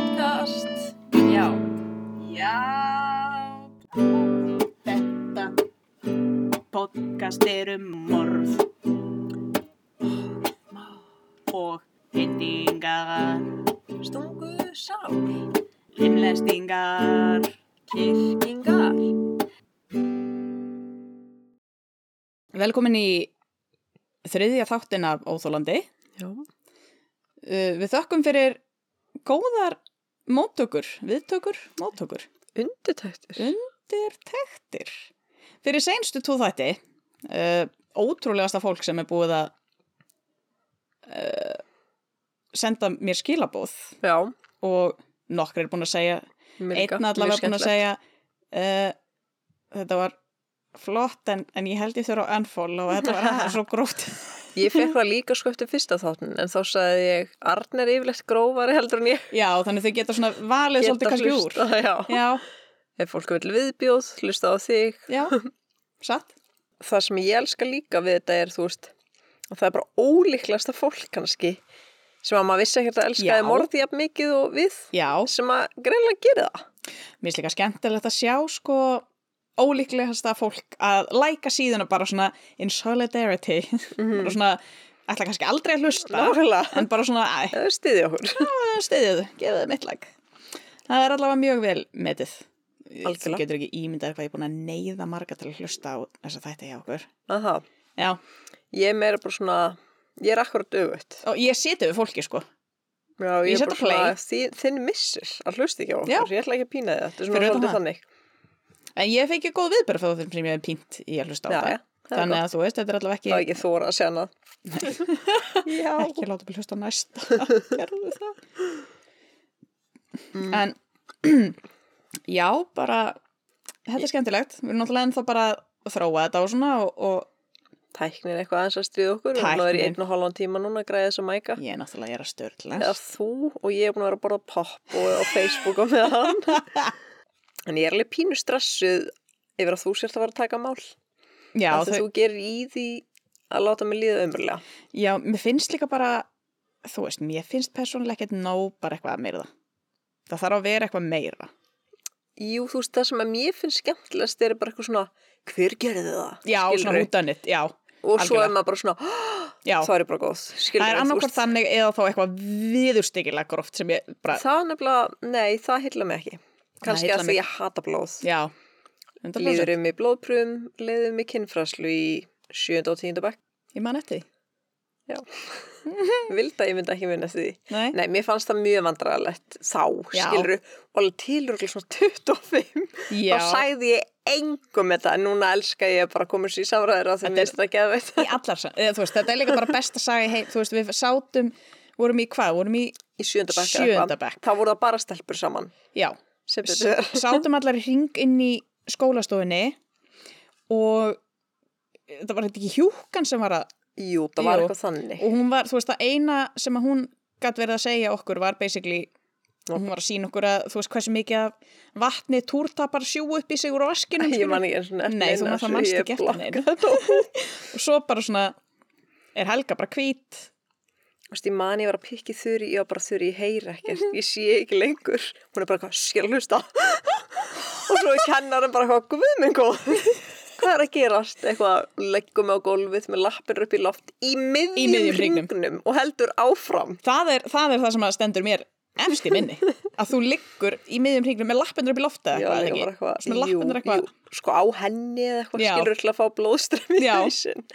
podcast. Já. Já, þetta podcast er um morð og hendingar, Stungu sál. limlestingar, Kirkingar. Velkomin í þriðja þáttin af Óþólandi. Já. Uh, við þökkum fyrir góðar móttökur, viðtökur, móttökur. Undutæktur. undir tektir fyrir seinstu tvo þætti uh, ótrúlegasta fólk sem er búið að uh, senda mér skilabóð Já. og nokkur er búin að segja Mér líka. einn allavega Mjög búin að segja uh, þetta var flott en, en ég held ég þurfa á unfollow og þetta var svo gróft Ég fekk það líka eftir fyrsta þáttin en þá sagði ég Arn er yfirleitt grófari heldur en ég. já þannig þau geta svona valið svolítið Geta kannski úr hlustað, Já. já, Ef fólk vil viðbjóð, hlusta á þig. já, satt Það sem ég elska líka við þetta er, þú veist, að það er bara ólíklegasta fólk kannski sem að maður vissi ekkert að elskaði morði jafn mikið og við já, sem að greinlega gera það. Mér finnst líka skemmtilegt að sjá sko ólíklegasta fólk að læka síðuna bara svona in solidarity bara svona, ætla kannski aldrei að hlusta Nákvæmlega. en bara svona, æ, er stiðið okkur. stiðið, gefið mitt lag það er allavega mjög vel metið þú getur ekki ímyndað hvað ég er búin að neyða marga til að hlusta á þess að þetta hjá okkur Aha. já, Ég er meira bara svona, ég er akkurat auðvöld. og ég seti við fólki sko Já, Ég ég er bara svona, þinn missir að hlusta ekki á okkur. Já. Ég ætla ekki að pína þið. Þetta er svona svolítið þannig. En ég fekk ekki góð viðbörð fyrir þeim sem ég hef pínt í að hlusta á það það er þannig að þú veist, þetta er allavega Það er ekki ekki þóra að. Já. ekki láta mig hlusta á næsta gerðu það Mm. en já, bara þetta er skemmtilegt, við erum náttúrulega ennþá bara að þróa þetta og svona og, og Tæknin er eitthvað aðeins að stríða okkur. Við erum að vera í Tæknin. einn og hálfan tíma núna að græða þess að mæka. ég er náttúrulega ég er að störla Eða þú og ég er búin að vera að borða popp og á Facebook og. En ég er alveg pínu stressuð yfir að þú sért að vera að taka mál. já, því þau, þú gerir í því að láta mig líða umröðlega. já, mér finnst líka bara þú veist, mér finnst persónulega ekkert nóg bara eitthvað meira það þarf að vera eitthvað meira Jú, þú veist, það sem að mér finnst skemmtilegast er bara eitthvað svona, hver gerði það? já, Skilurðu? svona hútanit, já, og svo algjörlega. er maður bara svona þá er bara góð skilur, það er annarkvort þannig eða þá eitthvað viðurstykilega gróft sem ég bara, það nefnilega, nei, það heilla mig ekki kannski að því ég hata blóð já 100%. líður um í blóðprum, leiður um í kinnfræslu í 7. og 10. bekk ég man eftir því vild að ég myndi ekki minna eftir því Nei. nei, mér fannst það mjög vandræðalegt þá, Já. skilur og tilurlega svona 25 Já. þá sagði ég engum þetta en núna elska ég bara að koma sér í samræður að því Þetta er- mér finnst þetta geðveitt í allar, veist, þetta er líka bara besta saga í heim, þú veist, við sátum vorum í hvað, vorum í, í 7. bekk, eða Sjöunda eitthvað. bekk. þá voru það bara stelpur saman já sátum allar í ring inn í skólastofunni og það var þetta ekki hjúkan sem var að Jú, það var eitthvað þannig. Og hún var, þú veist, það eina sem að hún gætt verið að segja okkur var basically hún var að sína okkur að, þú veist, hversu mikið af vatni túrtapar sjú upp í sig úr vaskinum, Ég man ekki eins og Nei, þú náttúrulega manst ekki eftir neinu. og svo bara svona er Helga bara hvít Þú veist, ég man ég var að pikki þurri, ég var bara þurri, ég heyri ekkert, ég sé ekki lengur. Hún er bara eitthvað, skil að hlusta. og svo er kennarinn bara eitthvað, guð minn góð. Hvað er að gerast? Eitthvað, leggum á gólfið með lappir upp í loft í miðjum, miðjum hringnum og heldur áfram. það er, það er það sem að stendur mér efst í minni, að þú liggur í miðjum hringnum með lappindur upp í lofta Já, eitthvað, var eitthvað, svona lappindur eitthvað jú, sko á henni eða eitthvað, Já. skilur til að fá blóðströmm í Já. hausinn.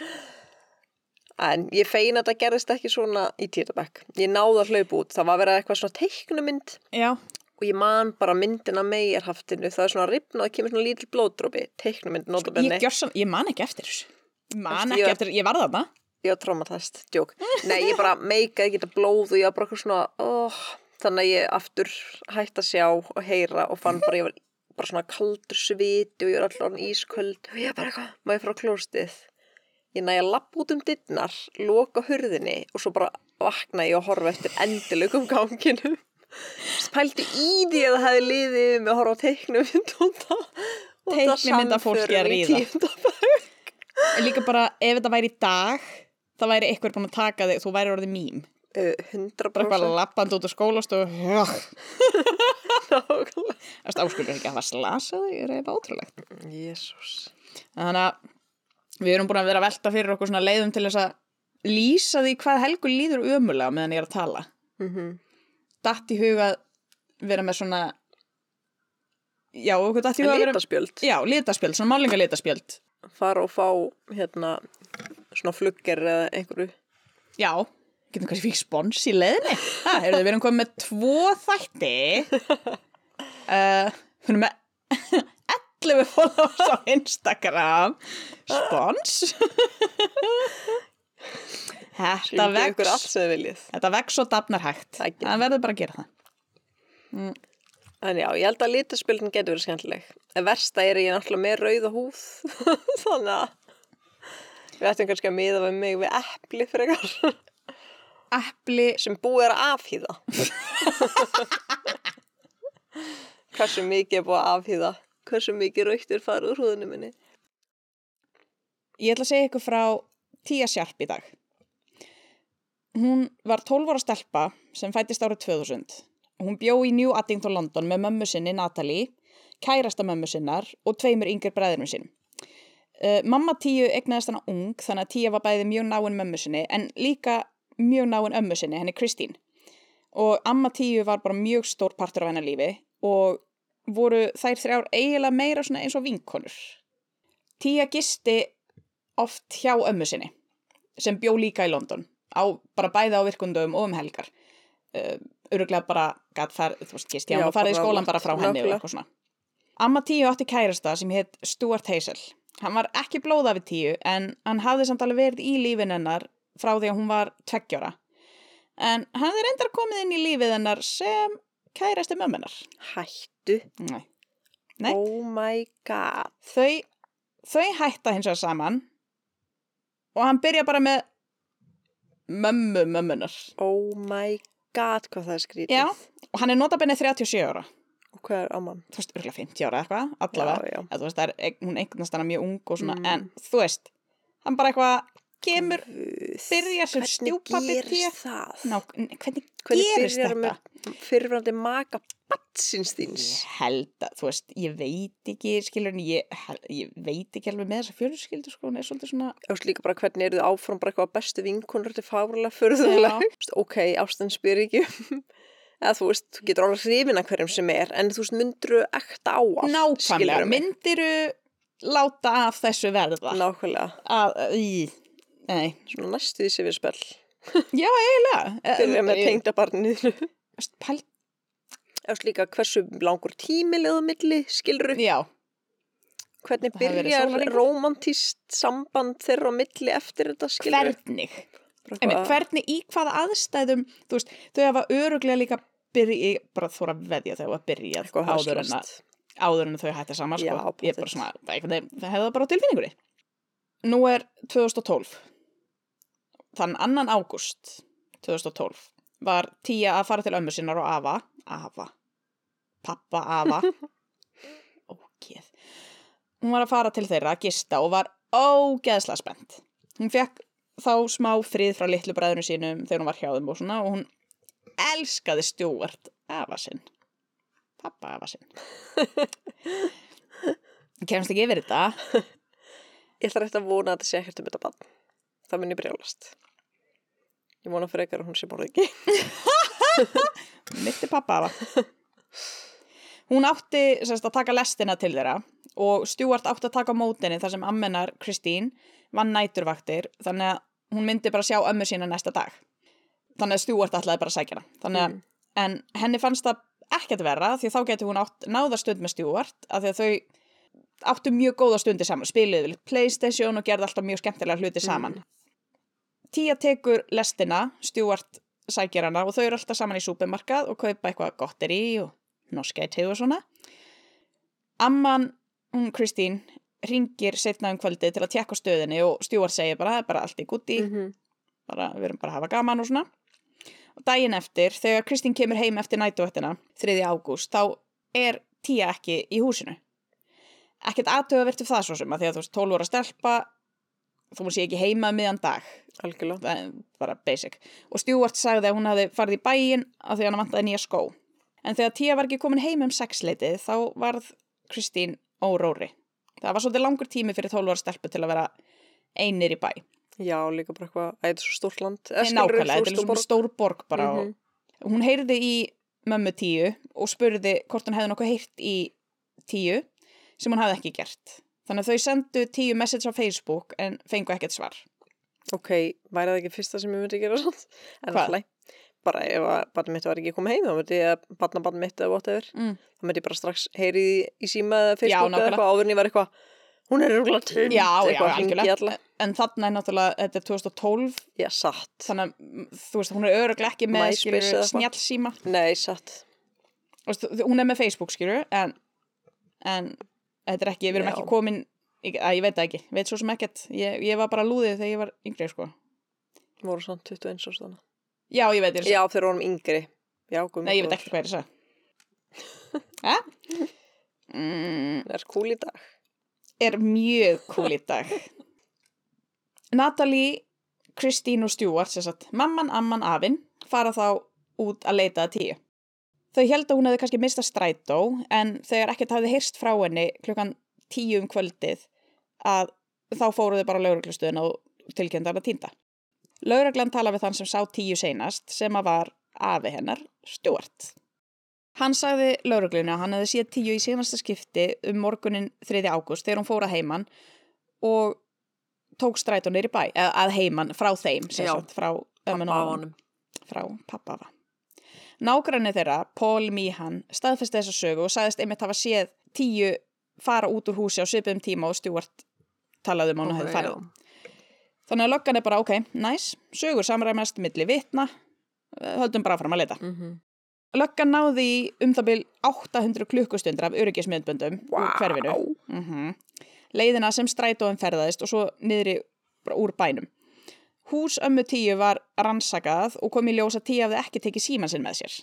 En ég feina að þetta gerðist ekki svona í tíðabæk. Ég náði að hlaupa út. Það var verið eitthvað svona teiknumynd. Já, og ég man bara myndina megarhaftinu það er svona ripna og það kemur svona lítil blóðdrópi teiknumynd ég, notabenni gjörsan, ég man ekki eftir þessu. Ég man Eftir- ekki ég- eftir, ég var þarna. Ég var traumatæst, djók nei, ég bara meikaði ekki þetta blóð og ég var bara eitthvað svona oh, þannig að ég aftur hætti að sjá og heyra og fann bara ég var bara svona kaldur sviti og ég var alltaf ísköld. Og ég bara eitthvað, maður frá klóstið ég næði að lappa út um dittnar loka hurðinni og svo bara vakna ég og horfa eftir endilögum ganginum spældi í því að það hefði liðið með að horfa á teiknumynd og það Teiknimyndafólki að ríða. líka bara ef þetta væri í dag það væri eitthvað búin að taka þig, þú væri orðið mím. Uh, bara eitthvað 100% lappand út skólastofu. Já, nákvæmlega. þess áskulur ekki að hafa slasað þig, er eiginlega ótrúlegt. Jésús. þannig að við erum búin að vera að velta fyrir okkur svona leiðum til þess að lýsa því hvað helgur líður ömulega meðan ég er að tala. Mm datt í huga vera með svona já, okkur datt í huga að vera Litaspjöld. já, litaspjöld, svona málinga litaspjöld Fara og fá hérna svona flugger eða einhverju. já, getum kannski fikk spons í leiðinni. Ha, heyrðu, við erum komið með tvo þætti. Uh, við erum með 11 followers á Instagram spons þetta vex sem þetta vex og dafnar hægt Það verður bara að gera það En já, ég held að litaspjöldin getur verið skemmtileg. En versta er ég náttúrulega með rauða húð. Þannig að við ættum kannski að miða við mig við epli frekar epli, sem búið er að afhýða. Hversu mikið er búið að afhýða? Hversu mikið raukt er farið úr húðinu minni? ég ætla að segja ykkur frá Tia Sharp í dag. Hún var 12 ára stelpa sem fættist árið 2000 hún bjó í New Addington, London með mömmu sinni Natalie, kærasta mömmu sinnar og tveimur yngir bræðurum sinn uh, mamma Tíu egnaðist hana ung þannig að Tia var bæði mjög náinn mömmu sinni en líka mjög náinn ömmu sinni, henni Kristín. Og amma Tíu var bara mjög stór partur af hennar lífi og voru þær þrjár eiginlega meira eins og vinkonur. Tía gisti oft hjá ömmu sinni sem bjó líka í London á, bara bæði á virkundum og um helgar. Uh, öruglega bara gat far, þú veist, gisti Já, hann og farið í skólan bara frá henni og eitthvað svona. Amma Tíu átti kærasta sem hétt Stuart Hazel. Hann var ekki blóða við Tíu en hann hafði samt alveg verið í lífin hennar frá því að hún var tveggjóra en hann hafði reyndar komið inn í lífið hennar sem kærasti mömmunar Hættu. Nei. Nei. Oh my god. þau, þau hætta hins vegar saman og hann byrja bara með mömmu mömmunar Oh my god, hvað það er skrítið. já, og hann er notabenni 37 ára Og hvað er amman? þú veist, örgulega 50 ára eitthvað, allavega Já, já. Eða, þú veist, er, hún eignast hana mjög ung og svona, Mm. en þú veist hann bara eitthvað kemur byrjar sem stjúpabbi ná, hvernig, Hvernig gerist þetta fyrirfrandi maka batsins þíns? ég held að, þú veist, ég veit ekki skilur ég, ég veit ekki alveg með þessa fjölskyldu sko, hún er svolítið svona Þú veist líka bara hvernig eru þið áfram bara eitthvað bestu vinkonur til fárlega fyrðulega. Ok, ástan spyr ekki um. Eða þú veist, þú getur alveg hrifin að hverjum sem er, en þú veist, myndur ekta á allt. nákvæmlega, myndiru láta af þessu verða Nákvæmlega. að, í, nei, Svona næstu því sem við spell. já, eiginlega. Byrja með Eh, tengda barninu. veist, pæl, Þú veist líka hversu langur tími leðu milli, skilur já, Hvernig byrjar romantíst samband þeirra milli eftir þetta, skilur hvernig? Einmitt, hvernig, í hvaða aðstæðum þú veist, þau hafa öruglega líka byrja, ég bara þóra veðja þau hafa byrjað áður en, að, áður en þau hætti saman sko. Ég er bara svona, það hefði það bara á tilfinningunni. Nú er 2012 þann annan ágúst 2012 var Tía að fara til ömmu sinnar og Ava Ava, pappa Ava ógeð. Hún var að fara til þeirra að gista og var ógeðslega spennt. Hún fekk þá smá frið frá litlu bræðurinn sínum þegar hún var hjá þeim og svona og hún elskaði Stjúart Ava sinn. Pappa Ava sinn. Kemst ekki yfir þetta. Ég ætla rétt að vona að þetta sé ekkert um þetta bann. Það mun ég brjálast. Ég vona frekar að hún sé ekki. mitti pappa Ava hún átti sérst, að taka lestina til þeirra og Stjúart átti að taka mótinni þar sem ammenar Kristín vann næturvaktir þannig að hún myndi bara sjá ömmu sína næsta dag. Þannig að Stjúart ætlaði bara að sækja hana. Að, en henni fannst það ekkert verra því þá getur hún átt náða stund með Stjúart af því að þau áttu mjög góða stundi saman spiluðu við Playstation og gerði alltaf mjög skemmtilega hluti saman Tía tekur lestina, Stjúart sækir hana og þau eru alltaf saman í súpermarkað og kaupa eitthvað gotteri og norskæti og svona. Amman, hún Kristín, ringir setna um kvöldi til að tjekka stöðinni og Stjúart segir bara, það er bara allt í gutti, -hmm. bara, við erum bara að hafa gaman og svona. Og daginn eftir, þegar Kristín kemur heim eftir nætuvættina, 3. ágúst, þá er Tía ekki í húsinu. Ekkert aðtöfa verið það svo sem að því að þú veist, 12 ára stelpa, þó hún sé ekki heima um miðan dag algjörlega. bara basic og Stewart sagði að hún hafði farið í bæinn af því að hann vantaði nýja skó en þegar Tia var ekki komin heim um sexleitið þá varð Kristín óróri það var svolítið langur tími fyrir 12 ára stelpu til að vera einir í bæ Já, líka bara eitthvað, að þetta er svo stórt land. Nákvæmlega, þetta er svona stór borg bara Mhm. og hún heyrði í mömmu tíu og spurði hvort hún hefði nokkuð heyrt í tíu sem hún hafði ekki gert. Þannig að þau sendu tíu message á Facebook en fengu ekkert svar. Ok, væri það ekki fyrsta sem ég myndi gera svona? Hvað? alltaf, bara ef að barnið mitt var ekki komið heim, þá myndi ég að barna barnið mitt eða whatever, Mm. þá myndi ég bara strax heyri í, í síma eða Facebook eða eitthvað áður en ég var eitthvað, hún er rúglega tund, eitthvað algjörlega. alla. En þarna er náttúrulega, þetta er 2012, Já, satt. þannig að mm, þú veist, hún er öruglega ekki með snjallsíma. Nei, satt. Þú veist, Hún er með Facebook, skilur, en, en þetta er ekki, við erum Já. ekki komin, ég, að, ég veit það ekki, veit svo sem ekkert. Ég, ég var bara lúðið þegar ég var yngri, sko. Voru svona 21 árs þannig. Já, ég veit, að Já, þeir vorum yngri. Já, Nei, ég veit ekkert hvað er það. Hæ? Mm, Það er cool í dag. er mjög cool í dag. Natalie, Christine og sagt, mamman, amman, afinn, fara þá út að leita að tíu. Þau held að hún hefði kannski mistað strætó, en þegar ekkert hafði heyrst frá henni klukkan tíu um kvöldið, að þá fóruðu bara á lauruglustöðuna og tilkynna hana týnda. Lauruglan tala við þann sem sá tíu seinast, sem að var afi hennar, Stuart. Hann sagði lauruglunni að hann hefði séð tíu í senasta skipti um morgunin 3. ágúst þegar hún fór að heiman og tók strætó neyri bæ, eða að heiman frá þeim, sem sagt, frá ömmun og Afanum. frá pappafa. Nágranni þeirra, Paul Meehan, staðfesti þessa sögu og sagðist einmitt hafa séð tíu fara út úr húsi á svipum tíma og Stuart talaði um að hún hefði farið. Þannig að löggan er bara, ok, nice, sögur samræmast milli vitna, eh, höldum bara fram að leita. Mm -hmm. Löggan náði um það bil 800 klukkustundur af öryggismiðböndum úr hverfinu. Mm Leiðina sem strætóum ferðaðist og svo niðri úr bænum. Hús ömmu tíu var rannsakað og kom í ljós að tíu hafði ekki tekið síman sinn með sér.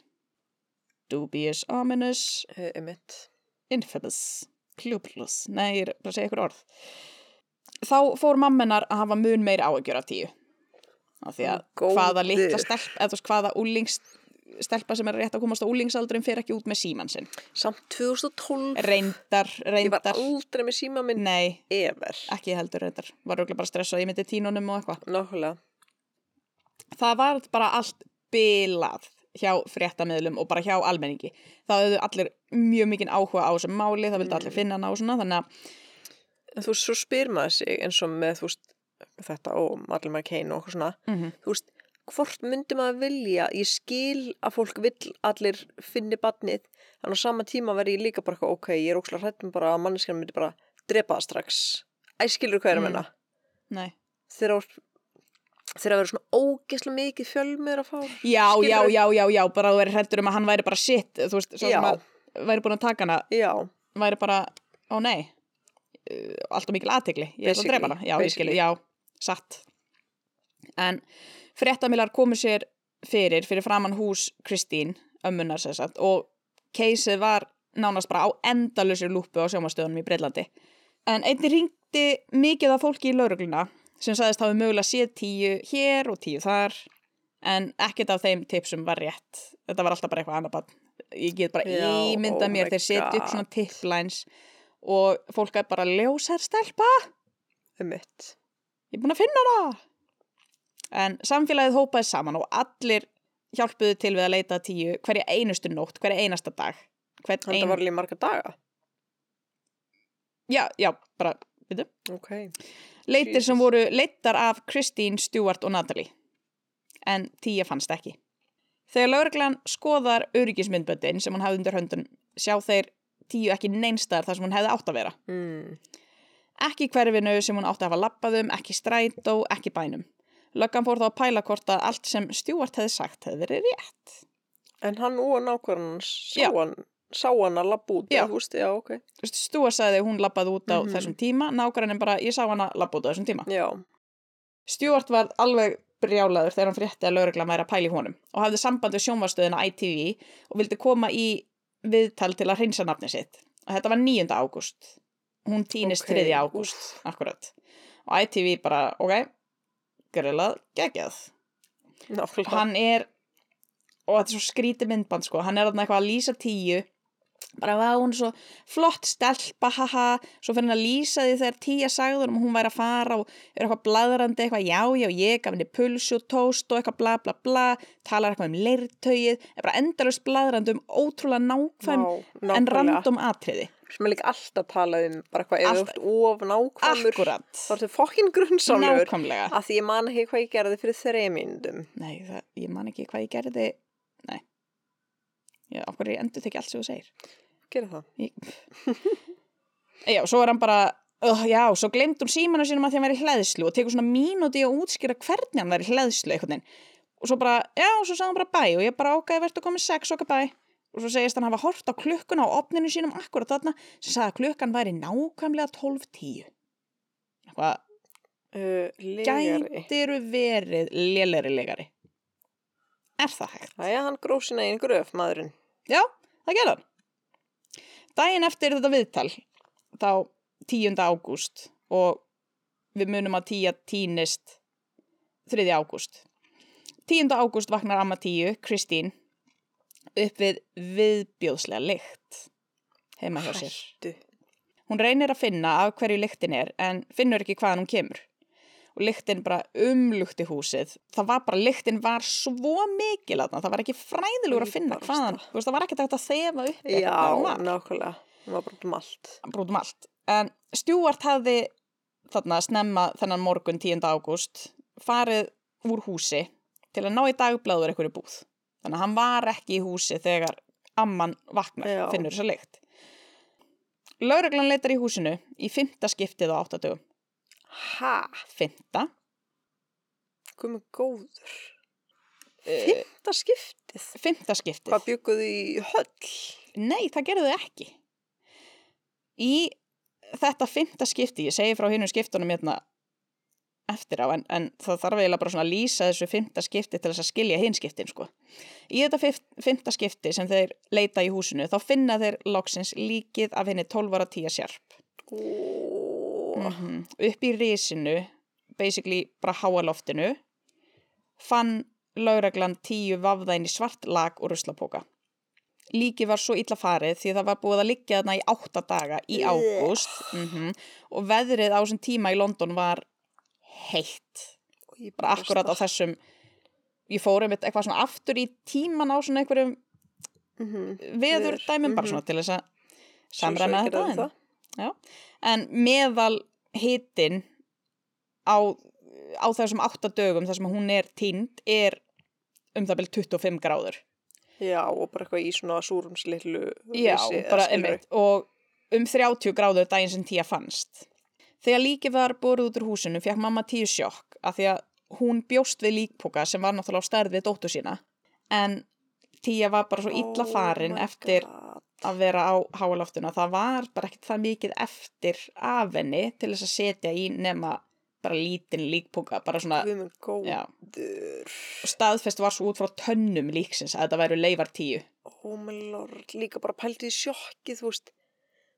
Dubious, ominous, Emitt. infamous, klúplus, nei, ég er bara að segja ykkur orð. Þá fór mammenar að hafa mun meiri áhugjur af tíu. Af því að hvaða litla stelp, eða þú veist úlingsstelpa sem er rétt að komast á úlingsaldurinn fer ekki út með síman sinn. Samt 2012. Reyndar, Ég var reyndar, aldrei með síma minn. nei, Ever. ekki heldur reyndar. Var auðvitað bara stressað, ég myndi tínunum og eitthvað. Nákvæmlega. Það var bara allt bilað hjá fréttamiðlum og bara hjá almenningi. Það höfðu allir mjög mikinn áhuga á þessum máli, það vildi allir finna hana og svona, þannig að þú svo spyr maður sig eins og með, þú veist, þetta og maður keinu og okkur svona. mm Þú veist, hvort myndi maður vilja, ég skil að fólk vill allir finni badnið, en á sama tíma verði ég líka bara ok, ég er ókslega hrættum bara að manneskjan myndi bara drepa það strax. Æ, skilur hvað er að Mm. menna? nei. Þegar þegar að vera svona ógeðslega mikið fjölmið að fá. Já, já, já, já, já, bara þú verið hrættur um að hann væri bara shit, þú veist, svo Já. sem að væri búin að taka hana, Já, væri bara, ó nei, alltaf mikil aðtegli, ég ætla að drepa hana, já, ég Basically. já, satt. En fréttamilar komu sér fyrir, fyrir framann hús Kristín, ömmunar sér satt, og keisið var nánast bara á endalusir lúpu á sjómastöðunum í Breitlandi. En einnig ringdi mikið af fólki í laurugluna sem sagðist hafi mögulega séð tíu hér og tíu þar en ekkert af þeim tipsum var rétt. Þetta var alltaf bara eitthvað annað bann. Ég get bara Já, ímyndað oh mér, þeir setja upp svona tiplines og fólk er bara ljósar stelpa, um mitt. ég er búin að finna hana. En samfélagið hópaði saman og allir hjálpuðu til við að leita tíu hverja einustu nótt, hverja einasta dag. Þannig ein... að var alveg marga daga. Já, já, bara, veitum. Ok. Leitir sem Jesus. voru leittar af Christine, Stewart og Natalie. En tíja fannst ekki. Þegar lauruglan skoðar öryggismyndböndin sem hún hafði undir höndun sjá þeir tíu ekki neinstar þar sem hún hefði átt að vera. Mm. Ekki hverfinu sem hún átti að hafa lappað um, ekki strætó, ekki bænum. Löggan fór þá að pæla hvort að allt sem Stewart hefði sagt hefði verið rétt. En hann og nákvæmlega sá hann, sá hann að labba út. Þú veist, já, ok. Stewart sagði að hún lappaði út á Mhm. þessum tíma, nágrannin bara, ég sá hana lappa út á þessum tíma. Já. Stewart var alveg brjálaður þegar hann frétti að að pæla í honum og hafði samband við sjónvarstöðina ITV og vildi koma í viðtal til að hreinsa nafni sitt. Og þetta var 9. ágúst. Hún týnist Ok, 3. ágúst, akkurat. og ITV bara, ok grillað geggjað. Nákvæmlega. hann er og þetta er svo skrítið myndband sko hann er þarna eitthvað að lýsa tíu bara var hún er svo flott stelpa haha, svo fyrir hann að lýsa því þegar tíja sagður um hún væri að fara og er eitthvað bladrandi eitthvað já já ég gaf henni pulsu og tóst og eitthvað bla bla bla. Talar eitthvað um leirtögið er bara endalust bladrandi um ótrúlega nákvæm Vá, en random atriði sem er líka alltaf talað um bara eitthvað Allt- ert of nákvæmur akkurat, þá ertu fokkin grunnsálegur nákvæmlega. Að því ég man ekki hvað ég gerði fyrir þeirra myndum nei, það, ég man ekki hvað ég gerði. Nei. Já, okkur ég endur þekki allt sem þú segir? Gera það. Ég... Já, svo er hann bara, uh, já, svo glemt hún símanu sínum að því hann væri í hlæðslu og tekur svona mínúti að útskýra hvernig hann væri í hlæðslu veginn. Og svo bara, já, svo sagði hann bara bæ og ég bara, ok, verður komið sex, ok, bæ. Og svo segist hann hafa hort á klukkuna á opninu sínum akkurat þarna sem sagði að klukkan væri nákvæmlega 12.10. Eitthvað, uh, gætiru verið lélegri legari. Er það hægt? Æja, hann gróf sína einn gröf, maðurinn Já, það gerði hann. Daginn eftir þetta viðtal, þá 10. ágúst og við munum að tíja tínist 3. ágúst. 10. ágúst vaknar amma tíu, Kristín, upp við viðbjóðslega lykt heima hjá sér. Hættu Hún reynir að finna af hverju lyktin er en finnur ekki hvaðan hún kemur. Og lyktin bara umlukti húsið. Það var bara, lyktin var svo mikil að það var ekki fræðilegur að finna hvaðan. Þú veist, það var ekki hægt að þefa upp Já, nákvæmlega Hún var bara út um allt Brútum allt. En Stjúart hafði þarna snemma þennan morgun 10. ágúst farið úr húsi til að ná í dagbláður einhverju búð. Þannig að hann var ekki í húsi þegar amman vaknar, Já. finnur þessa lykt. Lögreglan leitar í húsinu í fymta skiptið á áttadögum. Ha, Fymta? með góður Uh, Fymta skiptið fymta skiptið. Hvað bygguðu í höll? Nei, það gerðu þau ekki. Í þetta fymta skipti, ég segi frá hinn skiptunum hérna eftir á, en, en það þarf eiginlega bara svona að lýsa þessu fymta skipti til þess að skilja hinn skiptin, sko. Í þetta fimmta skipti sem þeir leita í húsinu, þá finna þeir loksins líkið af henni 12 ára tíja sjarp. Ó, Mm Upp í risinu, basically bara háaloftinu, fann lögreglan tíu vafða inn í svart lag og ruslapóka. Líki var svo illa farið því það var búið að liggja þarna í átta daga í ágúst mm og veðrið á þessum tíma í London var heitt. Bara akkurat á þessum, ég fór einmitt eitthvað svona aftur í tíman á svona einhverjum Mhm. veður dæmum, bara mhm. svona til þess að samræna þetta. en- en meðal hitin á, á þessum átta dögum þar sem hún er tínd er um það byrjum 25 gráður. Já, og bara eitthvað í svona súrumslillu Já, bara einmitt. Og um 30 gráður daginn sem tíja fannst. Þegar líki var borið út úr húsinu fekk mamma tíu sjokk af því að hún bjóst við líkpoka sem var náttúrulega á stærð við dóttu sína. En tíja var bara svo illa farin eftir að vera á háaloftuna. Það var bara ekkert það mikið eftir af henni til þess að setja í nema bara lítinn líkpoka, bara svona, Og staðfest var svo út frá tönnum líksins að þetta væru leifar tíu. Oh my lord, líka bara pæltið í sjokkið, þú veist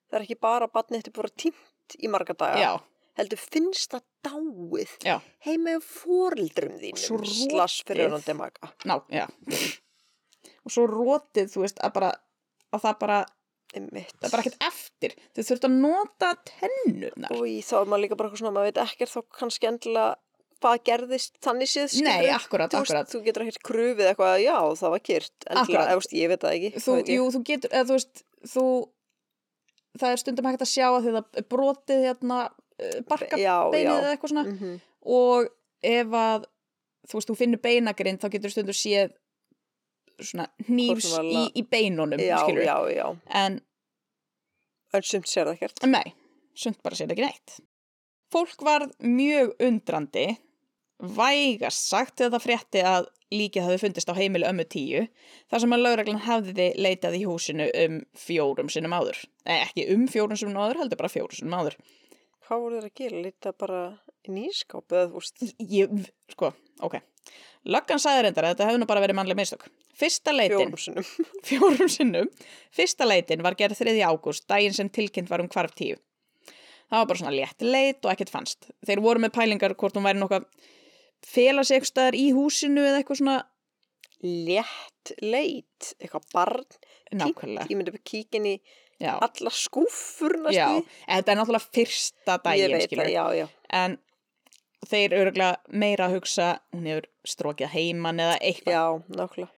Það er ekki bara að batnið þetta bara tímt í marga daga Já, heldur finnst það dáið já, heima hjá fóreldrum Svo þínum slass fyrir hann demaka ná, já. Og svo rótið, þú veist, að bara, að það bara, einmitt það er bara ekkert eftir. Þau þurft að nota tennurnar. og í þá er maður líka bara eitthvað svona maður veit ekkert þá kannski endilega hvað gerðist þannig séð Nei, skilurðu. akkurat, þú, veist, akkurat. þú getur ekkert krufið eitthvað já það var Akkurat. endilega, eða, veist, ég veit það ekki Þú, það veit ég. jú, þú getur, eða þú veist, þú, það er stundum hægt að sjá að er brotið hérna, eh, barka já, beinið já. eða eitthvað svona. Mhm. og ef að þú veist, þú finnur beinagrind þá getur stundur séð svona sem í, í beinunum já, já, já en en sumt sér það ekkert nei, sumt bara séð ekki neitt fólk var mjög undrandi vægast sagt þegar það frétti að líkið hafi fundist á heimili ömmu tíu þar sem að lögreglan hafði leitað í húsinu um fjórum sinnum áður. Nei, ekki um fjórum sinnum áður, heldur bara fjórum sinnum áður. Hvað voru þeir að gera, lita bara í nýskáp eða veist? Ég, sko, ok. Löggan sagði reyndar að þetta hefði nú bara verið mannleg mistök. Fyrsta leitin fjórum sinnum. Fjórum sinnum. Fyrsta leitin var gerð 3. ágúst, daginn sem tilkynnt var um hvarf tíu. það var bara svona létt leit og ekkert fannst. Þeir voru með pælingar hvort hún væri nokkuð fela sig eitthvað staðar í húsinu eða eitthvað svona Létt leit, eitthvað barn. nákvæmlega Ég myndi bara kíka inn í alla skúffur næstu. já, þetta er náttúrulega fyrsta veit skilur já, já. en þeir örgulega meira að hugsa hún hefur strókið heiman eða eitthvað Já, nákvæmlega.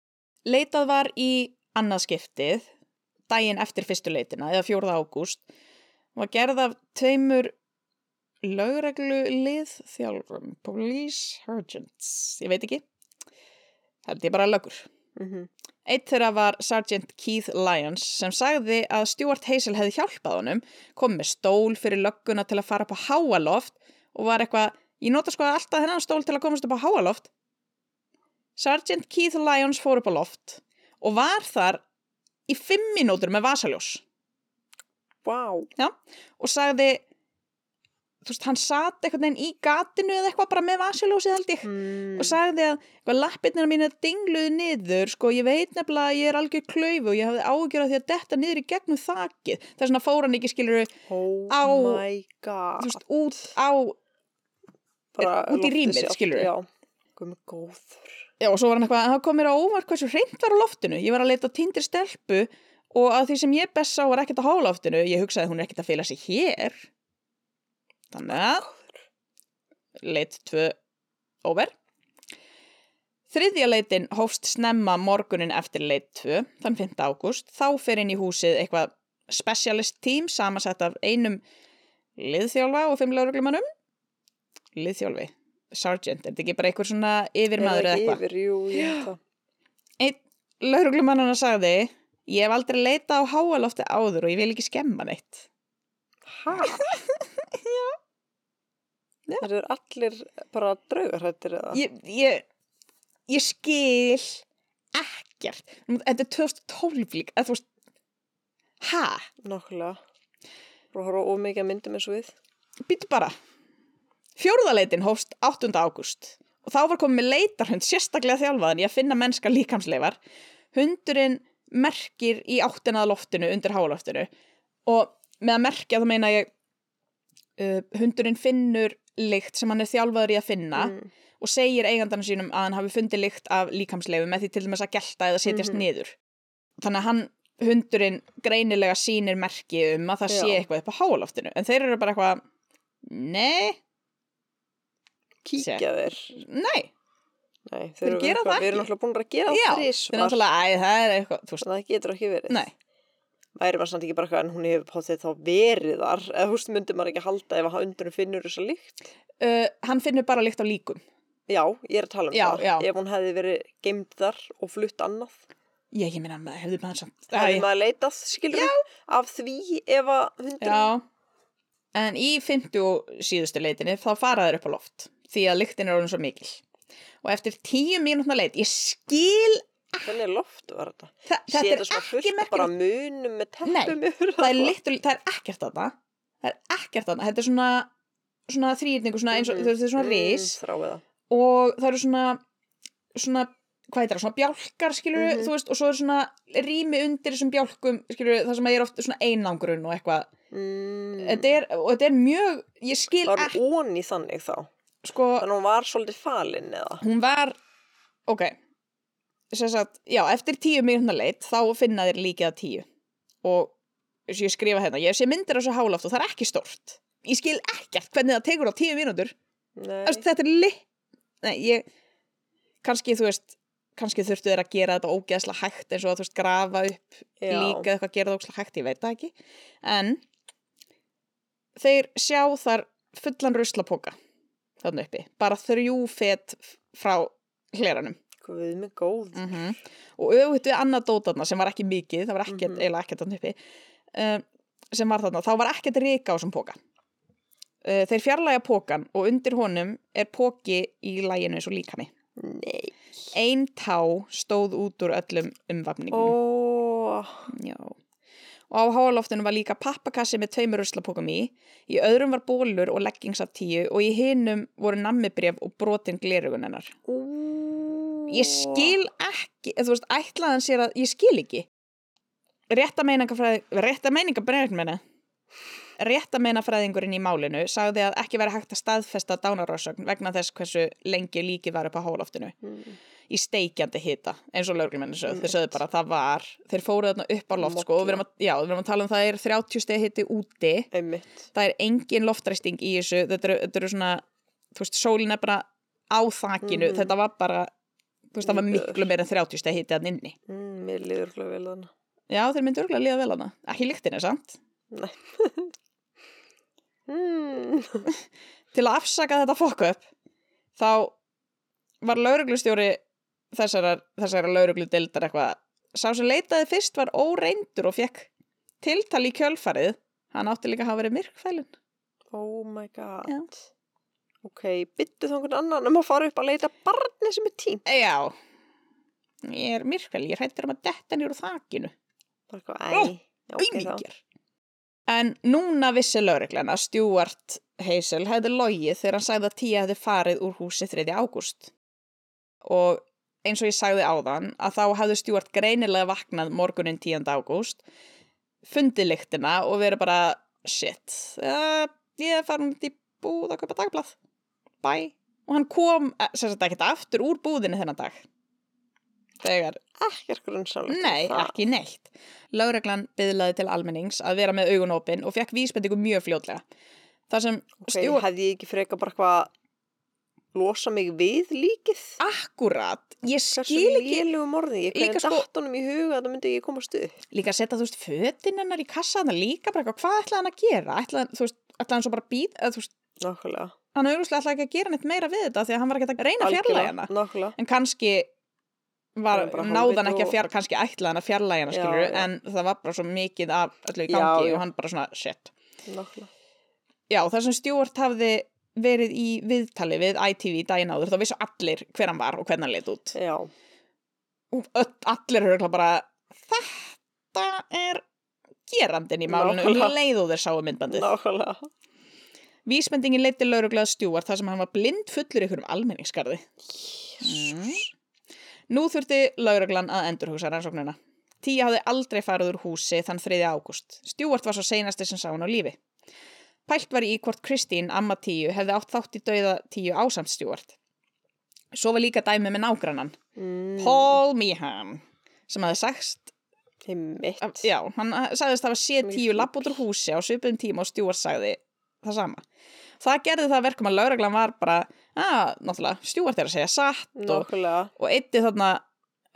leitað var í annað skiptið daginn eftir fyrstu leitina eða 4. ágúst var gerð af tveimur lögreglu lið þjálfurum police sergeants ég veit ekki held ég bara lögur Mm Eitt þeirra var Sergeant Keith Lyons sem sagði að Stuart Hazel hefði hjálpað honum, kom með stól fyrir lögguna til að fara upp á háaloft og var eitthvað, ég nota sko alltaf þennan stól til að komast upp á háaloft. Sergeant Keith Lyons fór upp á loft og var þar í fimm mínútur með vasaljós Vá. og sagði, þú veist, hann sat einhvern veginn í gatinu eða eitthvað bara með vasaljósið held ég Mm. og sagði að eitthvað, lappirnar mínu dingluðu niður sko, ég veit nefnilega að ég er algjör klaufu og ég hafði ágjör af því að detta niður í gegnum þakið þess vegna fór hann ekki skilur Oh á- þú veist, út á Bara út í rýmið. Já. Guð með góður. já, og svo var hann eitthvað, það kom mér á óvart hversu hreint var á loftinu, ég var að leita tindir stelpu og að því sem ég best sá var ekkert á háloftinu, ég hugsaði hún er ekkert að fela sig hér þannig að leit tvö over Þriðja leitin hófst snemma morgunin eftir leit 2, þann 5. ágúst. Þá fer inn í húsið eitthvað specialist team samansett af einum liðþjálfa og fimm lauruglumannum. Liðþjálfi, sergeant, er þetta ekki bara eitthvað svona yfirmaður eða eitthvað? Yfir, jú, ég veit það. Einn lauruglumannana sagði, ég hef aldrei leitað á háalofti áður og ég vil ekki skemma neitt. Hæ? Já. Það eru allir bara draugarhættir eða? Ég, ég, ég skil ekkert. Þetta er 2012 líka, eða þú veist, hæ? Nákvæmlega. Að horfa ómikið að myndum eins og við. Býtu bara. Fjórðaleitin hófst 8. ágúst og þá var komið með leitarhund sérstaklega þjálfaðan í að finna mennska líkamsleifar. Hundurinn merkir í áttinað loftinu undir háloftinu og með að merkja þá meina ég uh, hundurinn finnur lykt sem hann er þjálfaður í að finna Mm. og segir eigandarinn sínum að hann hafi fundið lykt af líkamsleifu með því til dæmis að gelta eða setjast Mhm. niður. Þannig að hann, hundurinn greinilega sýnir merki um að það sé Já. eitthvað upp á háloftinu en þeir eru bara eitthvað, nei, Kíkja þeir. nei, Nei, Þeir eru erum ekki. náttúrulega búin að gera það þeir þrísvar. eru náttúrulega, æ, það er eitthvað, þú veist, það getur ekki verið. nei, Væri maður samt ekki bara eitthvað en hún hefur páttið þá verið þar. Eða þú veist, myndi maður ekki halda ef að undurinn finnur þessa líkt. uh, hann finnur bara lykt á líkum. Já, ég er að tala um Já, það. já. Ef hún hefði verið geimd þar og flutt annað. Ég, ég minna, hefði maður samt, Hefði maður leitað, skilur við, af því ef að hundurinn... já, en í 50 og síðustu leitinni þá fara þeir upp á loft því að lyktin er orðin svo mikil. Og eftir tíu mínútna leit, ég skil, Hvernig loft var þetta? þa þetta er ekki merkilegt. bara munum með Nei, teppum yfir það er, litlu, það er ekkert þarna það er ekkert þarna, þetta er svona svona þrýrningu, svona eins og Mhm. þetta er svona Mm, ris Þráið það. og það eru svona svona, hvað heitir það, svona bjálkar skilur Mhm. þú veist, og svo er svona rými undir þessum bjálkum, skilur það sem er oft svona einangrun og eitthvað Mm. þetta er, og þetta er mjög, ég skil Var ekki, onni þannig þá? sko Þannig að hún var svolítið falin eða? hún var, ok sagt, já, eftir tíu mínúna leit þá finna þér líkið að tíu. Og ég skrifa hérna, ég sé myndir á þessu hálaft og það er ekki stórt. Ég skil ekkert hvernig það tekur á tíu mínútur. Þetta er li Nei, ég kannski, þú veist, kannski þurftu þeir að gera þetta ógeðslega hægt eins og að þú veist, grafa upp Já. líka eitthvað gera það ógeðslega hægt, ég veit það ekki. En þeir sjá þar fullan ruslapoka þannig uppi, bara þrjú fet frá hleranum Guð mig góð. mm og auðvitað við annað dótarna sem var ekki mikið, það var ekkert, Mhm. eiginlega ekkert þannig uppi um, sem var þarna, þá var ekkert rika á þessum póka uh, þeir fjarlæga pókan og undir honum er póki í læginu eins og líkami Nei. ein tá stóð út úr öllum umvafningum Ó, Já. og á háaloftinu var líka pappakassi með tveimur ruslapókum í í öðrum var bólur og leggings af tíu og í hinum voru nammibref og brotin glerugun hennar ó. Ég skil ekki, þú veist, ætlaðan sér að ég skil ekki. Rétta meiningafræði rétta meiningabræðin meina Réttameinafræðingurinn í málinu sagði að ekki veri hægt að staðfesta dánarósögn vegna þess hversu lengi líki var upp á hóloftinu Mm. í steikjandi hita, eins og lögreglumennir sögðu. Þeir sögðu bara að það var, þeir fóruð þarna upp á loft sko og við erum að, já, við erum að tala um það er 30 steg hiti úti, Einmitt. það er engin loftræsting í þessu, þetta eru, þetta eru svona, þú veist, sólin er bara á þakinu, Mhm. þetta var bara, þú veist, það var miklu meira en 30 steg hiti að inni. Mm, mér liður hljóð vel þannig. Já, þeir myndu örgulega líða vel hana, ekki líktinni, sant? Nei. mm. til að afsaka þetta fokk upp þá var lauruglustjóri þessara, þessara laurugludildar eitthvað sá sem leitaði fyrst var óreindur og fekk tiltal í kjölfarið hann átti líka að hafa verið myrkfælun Oh my god. Já. Ok, byttu þá einhvern annan um að fara upp að leita barni sem er tím. já ég er myrkfæl, ég hrættir um að detta nýr úr þakinu Bara eitthvað, æ. Auðmíkjar en núna vissi lauruglan að Stuart Hazel hefði logið þegar hann sagði að Tia hefði farið úr húsi 3. ágúst og eins og ég sagði áðan að þá hefði Stuart greinilega vaknað morgunin 10. ágúst fundið lyktina og verið bara shit, uh, ég er farin út í búð að kaupa dagblað bye og hann kom eh, sem sagt ekkert aftur úr búðinni þennan dag þegar Ekkert grunnsamlegt. Nei, ekki neitt. Lögreglan byðlaði til almennings að vera með augun opin og fekk vísbendingu mjög fljótlega. Það sem Ok, Stjúart... hefði ég ekki freka bara eitthvað losa mig við líkið? Akkurat, ég skil ekki? Ég hvernig sko- datt honum í huga að það myndi ekki koma stuð. líka að setja, þú veist, fötin hennar í kassaðna líka bara hvað ætlaði hann að gera? Ætlaði, hann- hann svo bara býð, eða veist. Hann auðvitað ætlaði ekki að gera neitt meira við þetta því að hann var ekki að reyna að fjarlæga hana. Nákvæmlega. En kannski var, hálfviti ekki að fjarlæga, kannski ætlaði hann að Já, skilur, já. en það var bara svo mikið af öllu í gangi já. og hann bara svona, shit. Nákvæmlega. Já, þar sem Stjórn hafði verið í viðtali við ITV daginn áður, þá vissu allir hver hann var og hvernig hann leit út. Já. Öll, allir örugglega bara, þetta er gerandin í málinu um Nákvæmlega. leið og þeir sáu myndbandið. Nákvæmlega. Vísbendingin leiti lauruglega Stjórn þar sem hann var blind fullur ykkur um almenningskarði. Mm. Nú þurfti lauruglan að endurhugsa rannsóknuna. Tía hafði aldrei farið úr húsi þann 3. ágúst. Stjórn var svo seinasti sem sá hann á lífi. Pælt var í hvort Kristín, amma tíu, hefði átt þátt í dauða tíu ásamt Stjórn. Svo var líka dæmi með nágrannan, Mm. Paul Meehan, sem hafði sagst, Einmitt. já, hann sagðist hafa séð Sem í tíu lapp út úr húsi á svipum tíma og Stjórn sagði það sama. Það gerði það að verkum að lauruglan var bara, að, náttúrulega, Stjórn er að segja satt og, og eitti þarna,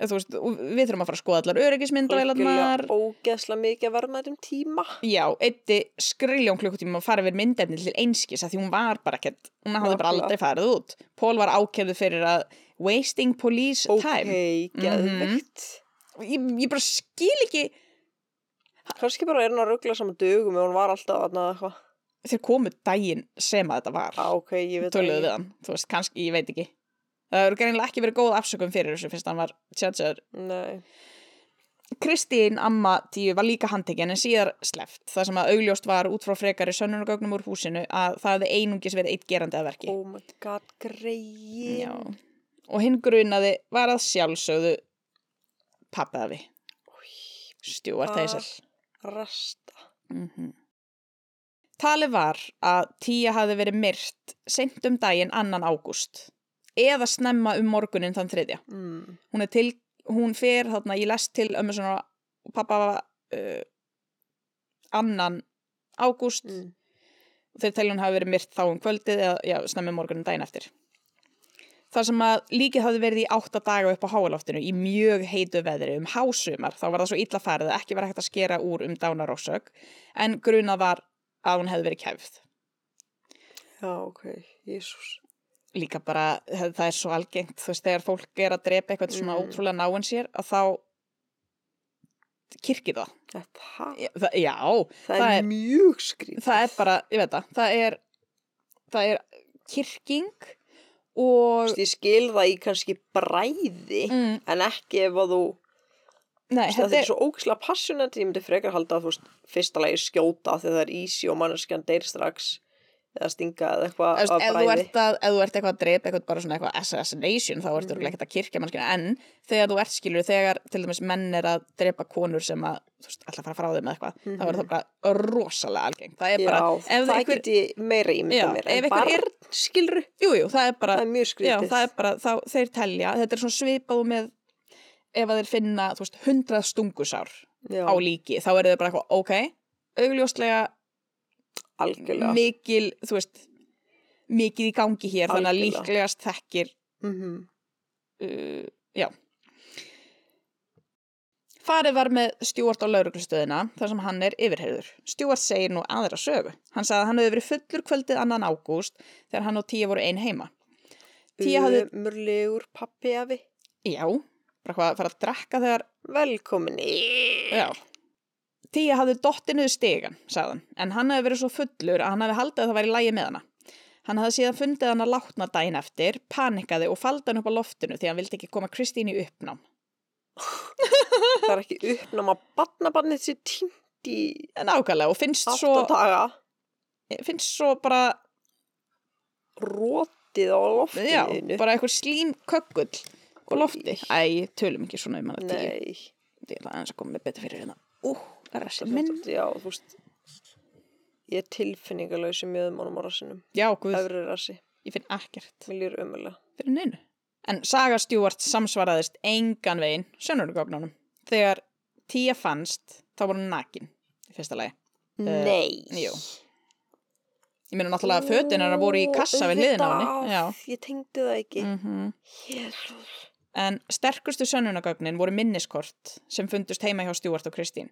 þú veist, og við þurfum að fara að skoða allar öryggismyndavélarnar. Ógeðslega mikið að verðmætum tíma. Já, eitti skriljón klukkutíma að fara við myndefni til einskis að því hún var bara ekkert, hún hafði bara aldrei farið út. Pól var ákjörðu fyrir að wasting police Ok, time. geðvikt. Og Ég, ég bara skil ekki, Kannski bara er hann að ruggla saman dögum ef hún var alltaf eitthvað. Þeir komu daginn sem að þetta var. Á, ok, ég veit Töluðu við hann, þú veist, kannski, ég veit ekki. Það eru greinilega ekki verið góð afsökum fyrir þessu fyrst hann var tjátsaður. Kristín, amma tíu, var líka handtekinn en síðar sleft. Það sem að augljóst var út frá frekari sönnunagögnum úr húsinu að það hefði einungis verið eitt gerandi að verki. Oh my god, greið. Og hinn grunaði var að sjálfsögðu pappaði. Stjúart Heysel. Rasta. Mm Talið var að Tía hafði verið myrt seint um daginn annan ágúst eða snemma um morgunin þann þriðja. Mm. Hún til, hún fer þarna, ég lest til ömmu svona og pappa uh, annan ágúst Mm. þeir telja hún hafi verið myrt þá um kvöldið eða já, snemmi morgunin daginn eftir. Þar sem að líkið hafði verið í átta daga upp á háaloftinu í mjög heitu veðri um hásumar, þá var það svo illa farið að ekki var hægt að skera úr um dánarósök en grunað var að hún hefði verið kæfð. Já, ok, jésús. Líka bara, það er svo algengt, þú veist, þegar fólk er að drepa eitthvað svona Mm. ótrúlega náinn sér, að þá kirkir það. Þetta, Já, það, já, það, það er, er- mjög skrítið. það er bara, ég veit það, það er, það er kirking og... Þú veist, Ég skil það í kannski bræði, Mm, en ekki ef að þú, nei, þetta þetta er svo ógislega passionate, ég myndi frekar halda að þú veist, fyrsta lagi skjóta þegar það er easy og manneskjan deyr strax, eða stinga eða eitthvað þú, bræði. ert að, ef þú ert eitthvað að drepa eitthvað bara svona eitthvað assassination þá ertu mm Mhm. ekkert að kirkja mannskina en þegar þú ert skilur þegar til dæmis menn er að drepa konur sem að þú veist, að fara frá þeim með eitthvað þá er það bara rosalega algengt það er bara, Já, ef það einhver, get ég meira ímynda Já, mér. ef barn, er- skilru, jú, jú, það er bara það er mjög er bara, þá, þeir telja þetta er svona svipað og með ef að þeir finna, þú veist, hundrað stungusár Já, á líki, þá er það bara eitthvað, ok augljóslega algjörlega. mikil, þú veist mikið í gangi hér, þannig að Algjörlega. líklegast þekkir Mhm. uh, já Farið var með Stjúart á lauruglustöðina þar sem hann er yfirheyrður. Stjúart segir nú aðra sögu. Hann sagði að hann hefði verið fullur kvöldið annan ágúst þegar hann og Tía voru ein heima. Tía hafði, Umurlegur pappi afi. já, bara hvað að fara að drekka þegar, Velkomin í. já. Tía hafði dottinuð stegan, sagði hann, en hann hefði verið svo fullur að hann hefði haldið að það væri lægi með hana. Hann hafði síðan fundið hann að látna daginn eftir, panikaði og faldi hann upp á loftinu því hann vildi ekki koma Kristín í uppnám. Það er ekki uppnáma barnabannið sér tínt í Nákvæmlega og finnst svo, átta daga. finnst svo bara Rótið á Já, loftinu. bara eitthvað slím kökkull á lofti. Æ, tölum ekki svona um hana tíu. Nei. Ég ætla aðeins að koma með betur fyrir hérna. Ú, rassin minn. Já, þú veist. Ég er tilfinningalög sem mjöðum ánum á rassinum. Já, guð, Öfri rassi. ég finn ekkert Mér lýr umulega. fyrir neinu. En Saga Stewart samsvaraðist engan veginn sönnurgóknunum. Þegar tíja fannst, þá voru hún nakin, í fyrsta lagi. Nei. jú. Ég meina náttúrulega að fötin hennar voru í kassa við hliðina á henni. Já. Ég tengdi það ekki. Mm Jésús. En sterkustu sönnunagögnin voru minniskort sem fundust heima hjá Stjúart og Kristín.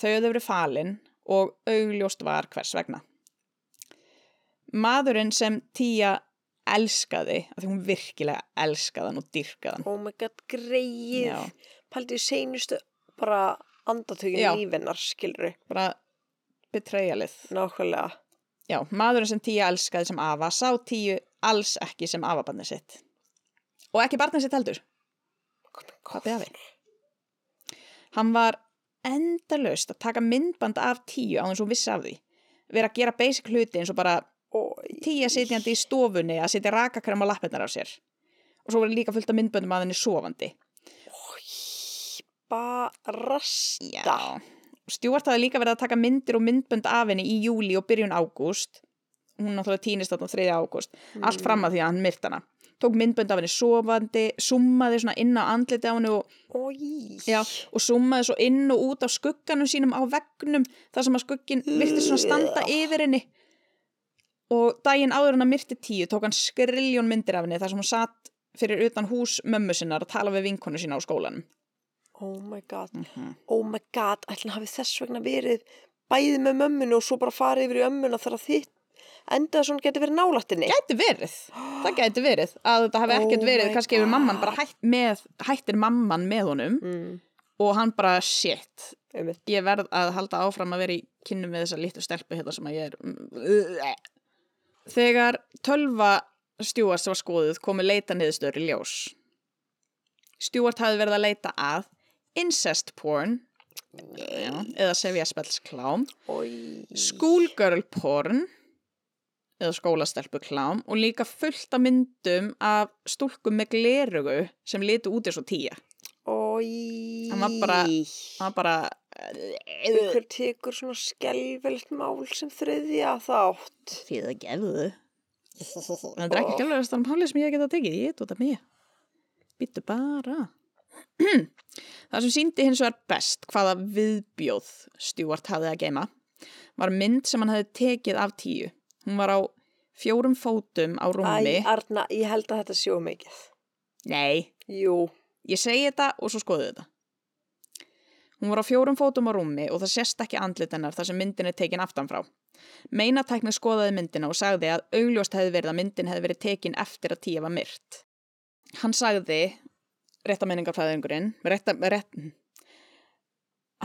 Þau höfðu verið falin og augljóst var hvers vegna. Maðurinn sem Tía elskaði, af því hún virkilega elskaði hann og dyrkaði hann. Oh my god, greið. Já. Paldi í seinustu bara andatökin Já. lífinnar, skilru. Bara betrayalið. Nákvæmlega. Já, maðurinn sem Tía elskaði sem afa sá Tíu alls ekki sem afabarnið sitt. Og ekki barnið sitt heldur. Pabbi afi. Hann var endalaust að taka myndband af Tíu á þess að hún vissi af því. Vera að gera basic hluti eins og bara Ói. Tía sitjandi í stofunni að setja rakakrem á lappirnar á sér. Og svo var líka fullt af myndböndum að henni sofandi. Barasta. Stjúart hafði líka verið að taka myndir og myndbönd af henni í júli og byrjun ágúst. Hún náttúrulega týnist þarna 3. ágúst. Allt fram að því að hann myrt hana. Tók myndbönd af henni sofandi, summaði svona inn á andliti á henni og, já, og summaði svo inn og út á skugganum sínum á veggnum þar sem að skuggin virti svona standa yfir henni. Og daginn áður en að myrti tíu tók hann skriljón myndir af henni þar sem hún satt fyrir utan hús mömmu sinnar að tala við vinkonu sína á skólanum. Oh my god. Mhm. Oh my god. Ætlum hafi þess vegna verið bæði með mömmunu og svo bara farið yfir í ömmuna þegar þitt endaði svona geti verið nálattinni. Gæti verið, það gæti verið. Að þetta hafi ekkert Oh verið, my kannski hefur mamman bara hætt með, hættir mamman með honum Mm. og hann bara shit, Einmitt. ég verð að halda áfram að vera í kynnum við þessa litlu stelpu hérna sem að ég er Þegar tölva Stjúart var skoðuð komu leita niðurstöður í ljós. Stjúart hafði verið að leita að incest porn já, eða sevjaspelsklám schoolgirl porn eða skólastelpu klám og líka fullt af myndum af stúlkum með glerugu sem litu út eins og tíja. Ói. Hann var bara- Það var bara... Hver tekur svona skelvelt mál sem þriðja þátt? Því það gefðu. Það er ekki gælulega stann máli sem ég geta tekið. Ég tóta mig. Býttu bara. Það sem síndi hins vegar best hvaða viðbjóð Stjúart hafði að geima var mynd sem hann hefði tekið af tíu. Hún var á fjórum fótum á rúmi. Æ, Arna, ég held að þetta sjóu mikið. Nei, Jú. Ég segi þetta og svo skoðu þetta. Hún var á fjórum fótum á rúmi og það sést ekki andlit hennar þar sem myndin er tekin aftan frá. Meinatækni skoðaði myndina og sagði að augljóst hefði verið að myndin hefði verið tekin eftir að var myrt. Hann sagði, réttamenningarfræðingurinn, rétta, rétt,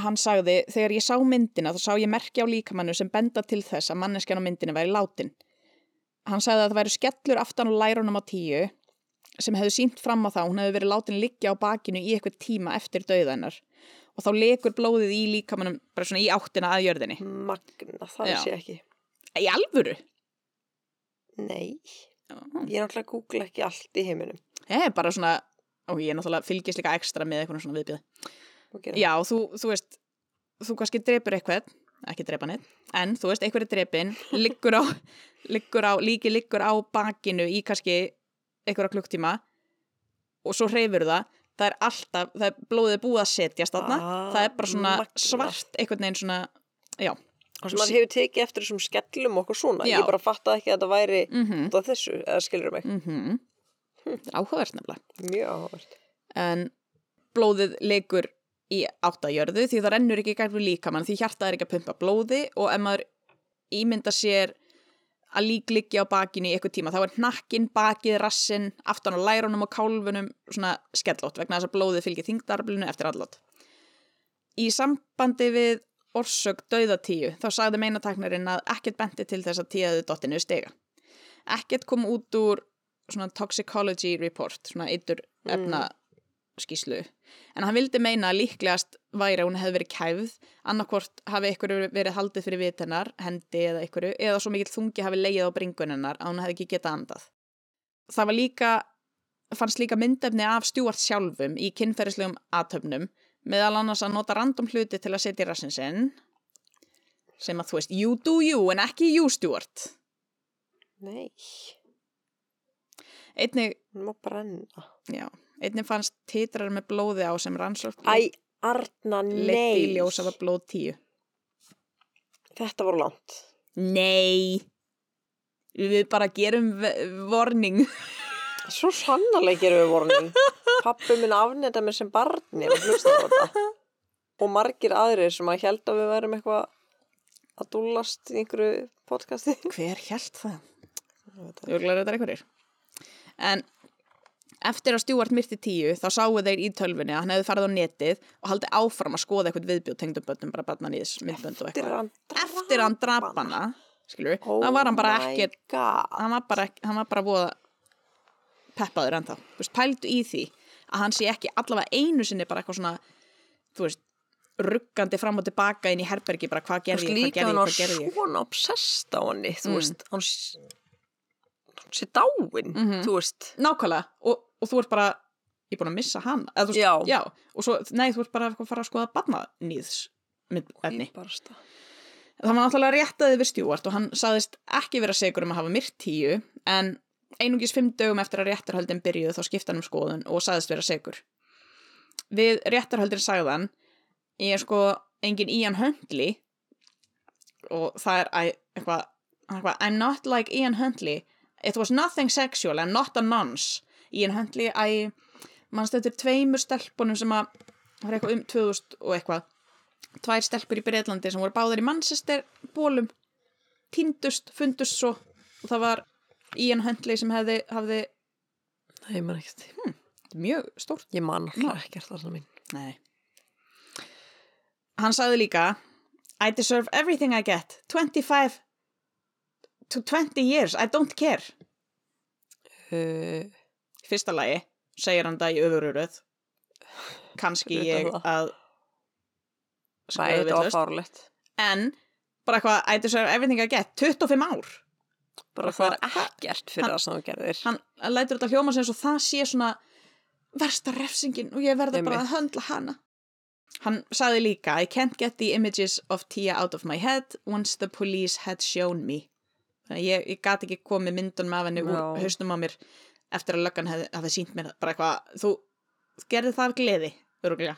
hann sagði, þegar ég sá myndina þá sá ég merki á líkamannu sem benda til þess að manneskjan á myndinni væri látin. Hann sagði að það væri skellur aftan á lærunum á tíu sem hefðu sínt fram á það að hún hefði verið látin liggja á bakinu í eitthvað tíma eftir dauðanar og þá lekur blóðið í líkamannum bara svona í áttina að jörðinni. Magna, það Já. sé ekki. Í alvöru? Nei. Já. Ég er náttúrulega að googla ekki allt í heiminum. Ég er bara svona, og ég er náttúrulega fylgist líka ekstra með eitthvað svona viðbjöð. Og gera- Já, þú, þú veist, þú kannski drepur eitthvað, ekki drepa neitt, en þú veist, eitthvað er drepin, liggur á, liggur á, líki liggur á bakinu í kannski eitthvað klukktíma og svo hreyfur það, það er alltaf, það er blóðið búið að setjast þarna, Ah, það er bara svona magnað. svart, einhvern veginn svona, já, og sem maður hefur tekið eftir þessum skellum okkur svona, Já. ég bara fattaði ekki að þetta væri mhm, út af þessu, eða skilur mig? Mhm, áhugavert nefnilega. mjög áhugavert. En blóðið leikur í áttajörðu því það rennur ekki í gæfum líkamann því hjartað er ekki að pumpa blóði og ef maður ímynda sér að lík liggi á bakinu í eitthvað tíma þá er hnakkin, bakið, rassin aftan á lærunum og kálfunum svona skellótt vegna þess að blóðið fylgir þingdarblinu eftir allot. Í sambandi við orsök dauðatíu þá sagði meinataknarinn að ekkert benti til þess að tíðaðu dottinu stiga. Ekkert kom út úr svona toxicology report, svona eitur efna skýslu. En hann vildi meina að líklegast væri að hún hefði verið kæfð, annarkvort hafi ykkur verið haldið fyrir vit hennar, hendi eða ykkur, eða svo mikill þungi hafi leið á bringun hennar að hún hefði ekki getað andað. Það var líka, fannst líka myndefni af stjúart sjálfum í kynferðislegum aðtöfnum, meðal annars að nota random hluti til að setja í rassin sinn, sem að þú veist, you do you en ekki you stjúart. nei, Einnig, hún má brenna já, einnig fannst titrar með blóði á sem rannsókn æ, Arna, leitt í nei ljós af að blóð tíu. þetta voru langt Nei, við bara gerum warning. svo sannarlega gerum við vorning pappi minn afneta mér sem barni og margir aðrir sem að held að við værum eitthvað að dúllast í einhverju podcasti Hver held það? Vil þetta einhverjir. En eftir að Stjúart myrti tíu þá sáu þeir í tölvunni að hann hefði farið á netið og haldið áfram að skoða eitthvað viðbjóð tengdum bönnum, bara barnanýðis, myndbönd og eitthvað. hann Eftir að hann drap hana, skilur Oh þá var hann bara ekkert, hann var bara, hann var bara voða peppaður ennþá. Þú veist, pældu í því að hann sé ekki allavega einu sinni bara eitthvað svona, þú veist, ruggandi fram og tilbaka inn í herbergi bara hvað Þú veist gerði ég, hvað líka gerði hann ég, var hvað gerði ég. svona obsessed á henni þú Mm. veist, hann hann sé dáin Mhm. þú veist, nákvæmlega. Og, og þú ert bara ég er búin að missa hann. Eða, þú veist, Já. og svo, nei, þú ert bara að fara að skoða barnanýðs barasta. það var náttúrulega réttaði við stjúart og hann saðist ekki vera segur um að hafa myrt tíu en einungis fimm dögum eftir að réttarhöldin byrjuð þá skipta hann um skoðun og saðist vera segur við réttarhöldin sagðan ég er sko engin Ian Huntley. Og það er eitthvað I'm not like Ian Huntley it was nothing sexual and not a nonce. Ian Huntley, æ mannst þetta er tveimur stelpunum sem að það var eitthvað um 2000 og eitthvað tvær stelpur í Breitlandi sem voru báðar í Manchester bólum týndust, fundust svo og það var Ian Huntley sem hefði, hafði Nei, ég man ekkert. Mjög stórt. Ég man alltaf ekkert þarna mín. Nei. Hann sagði líka I deserve everything I get. 25 to 20 years, I don't care. Uh, fyrsta lagi segir hann það í öfururöð kannski ég að Nei, skrifa þetta var vitlaust. fárlegt en bara eitthvað I deserve everything I get 25 ár. Bara Hvað- það er ekkert fyrir það sem þú gerðir. hann lætur þetta hljóma sem það sé svona versta refsingin og ég verða bara að höndla hana. Hann sagði líka I can't get the images of Tia out of my head once the police had shown me ég, ég gat ekki komið myndunum af henni úr Já. haustum á mér eftir að löggan hefði, hefði sínt mér bara eitthvað, þú gerði það af gleði, öruglega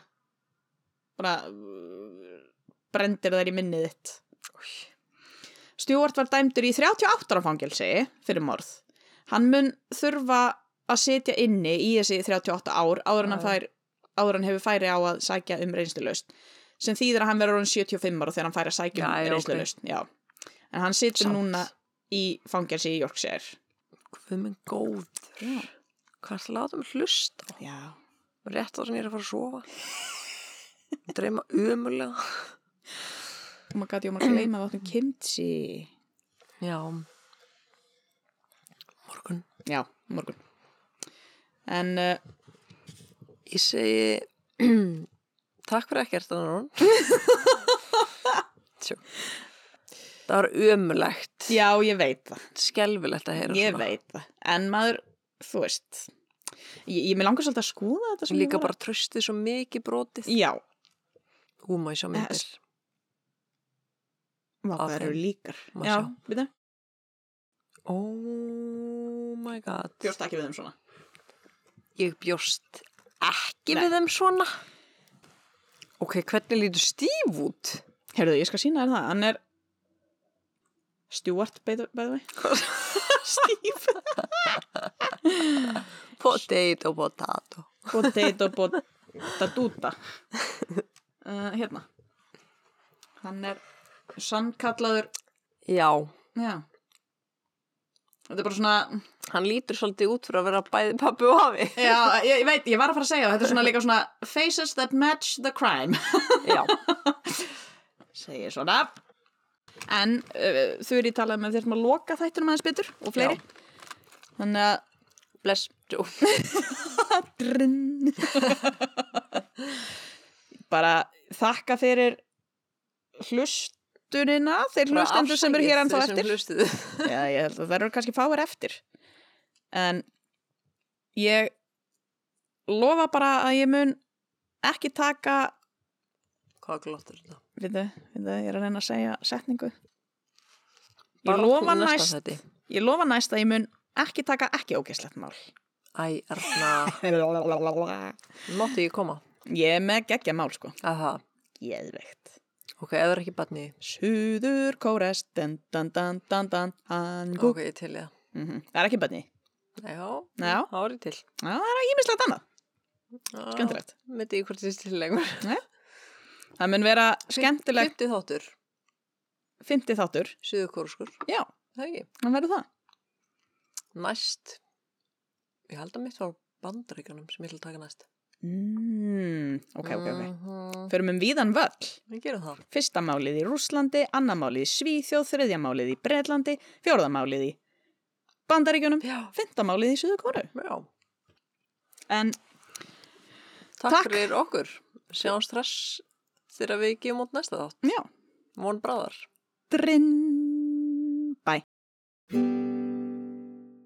bara uh, brendir þær í minnið þitt Stjúart var dæmdur í 38 ára fangelsi fyrir morð. Hann mun þurfa að setja inni í þessi 38 ár áður en fær, áður en hann hefur færi á að sækja um reynslulaust sem þýðir að hann verður orðin 75 ára þegar hann fær að sækja um já, ok. reynslulaust. Já. En hann situr núna í fangelsi í Yorkshire. Hvað minn góður Já. Hvað er það láta mig hlusta? Já. Rétt ára en ég er að fara að sofa Dreima ömulega Og maður gæti um að gleyma þáttum kimchi. Já Morgun Já, morgun. En uh, Ég segi Takk fyrir ekkert Það var ömulegt já, ég veit það. Skelfilegt að heyra Ég svona veit það. En maður, þú veist, ég, ég með langar svolítið að skoða þetta Líka var bara tröstið svo mikið brotið Já, Ú, má ég sjá myndir Af það eru líkar. Má Já, við það. Oh my god. Bjóst ekki við þeim svona. Ég bjóst ekki Nei. við þeim svona. Ok, hvernig lítur Steve út? Heyrðu, ég skal sína þér það. Hann er Stuart, by the by the way. Steve. Potato, potato. Potato, potato. Uh, hérna. Hann er sannkallaður, Já, já. Þetta er bara svona, hann lítur svolítið út fyrir að vera bæði pappi og hafi. já, ég, ég veit, ég var að fara að segja það. Þetta er svona líka svona faces that match the crime. Já, segir svona en uh, þau eru í talað með þér sem að loka þættunum aðeins betur og fleiri. Þannig að bless, bara þakka fyrir hlustunina þeir hlustendur sem eru hér ennþá eftir. Já, ég held að það eru kannski fáir eftir. En ég lofa bara að ég mun ekki taka Hvað glottur þetta? Við þau, við þau, ég er að reyna að segja setningu ég lofa næst ég lofa næst að ég mun ekki taka ekki ógeðslegt mál Æ, Erna, máttu ég koma? ég er með geggja mál sko Aha, geðveikt ok, ef það er ekki batni. Suður kóres dan dan dan dan dan hangú Ok, ég til ég. Mhm. það er ekki bönni Já, Já. ég til. Já, það er ímislegt annað, Já, skemmtilegt Myndi ég hvort þið til lengur. Það mun vera skemmtilegt Fymti þáttur, fymti þáttur suðurkóruskur. Já, Það ekki. það verður það Næst, ég held að mitt var bandaríkjunum sem ég að taka næst. mm, Ok, ok, ok Mhm, Förum um víðan völl. Fyrsta málið í Rússlandi, annar málið í Svíþjóð, þriðja málið í Bretlandi, fjórða málið í Bandaríkjunum, fymta málið í Suður Kóru. já. En Takk, Takk. fyrir okkur. Sjáumst stress þegar við gefum út næsta þátt. já, Von bráðar. drinn, bæ.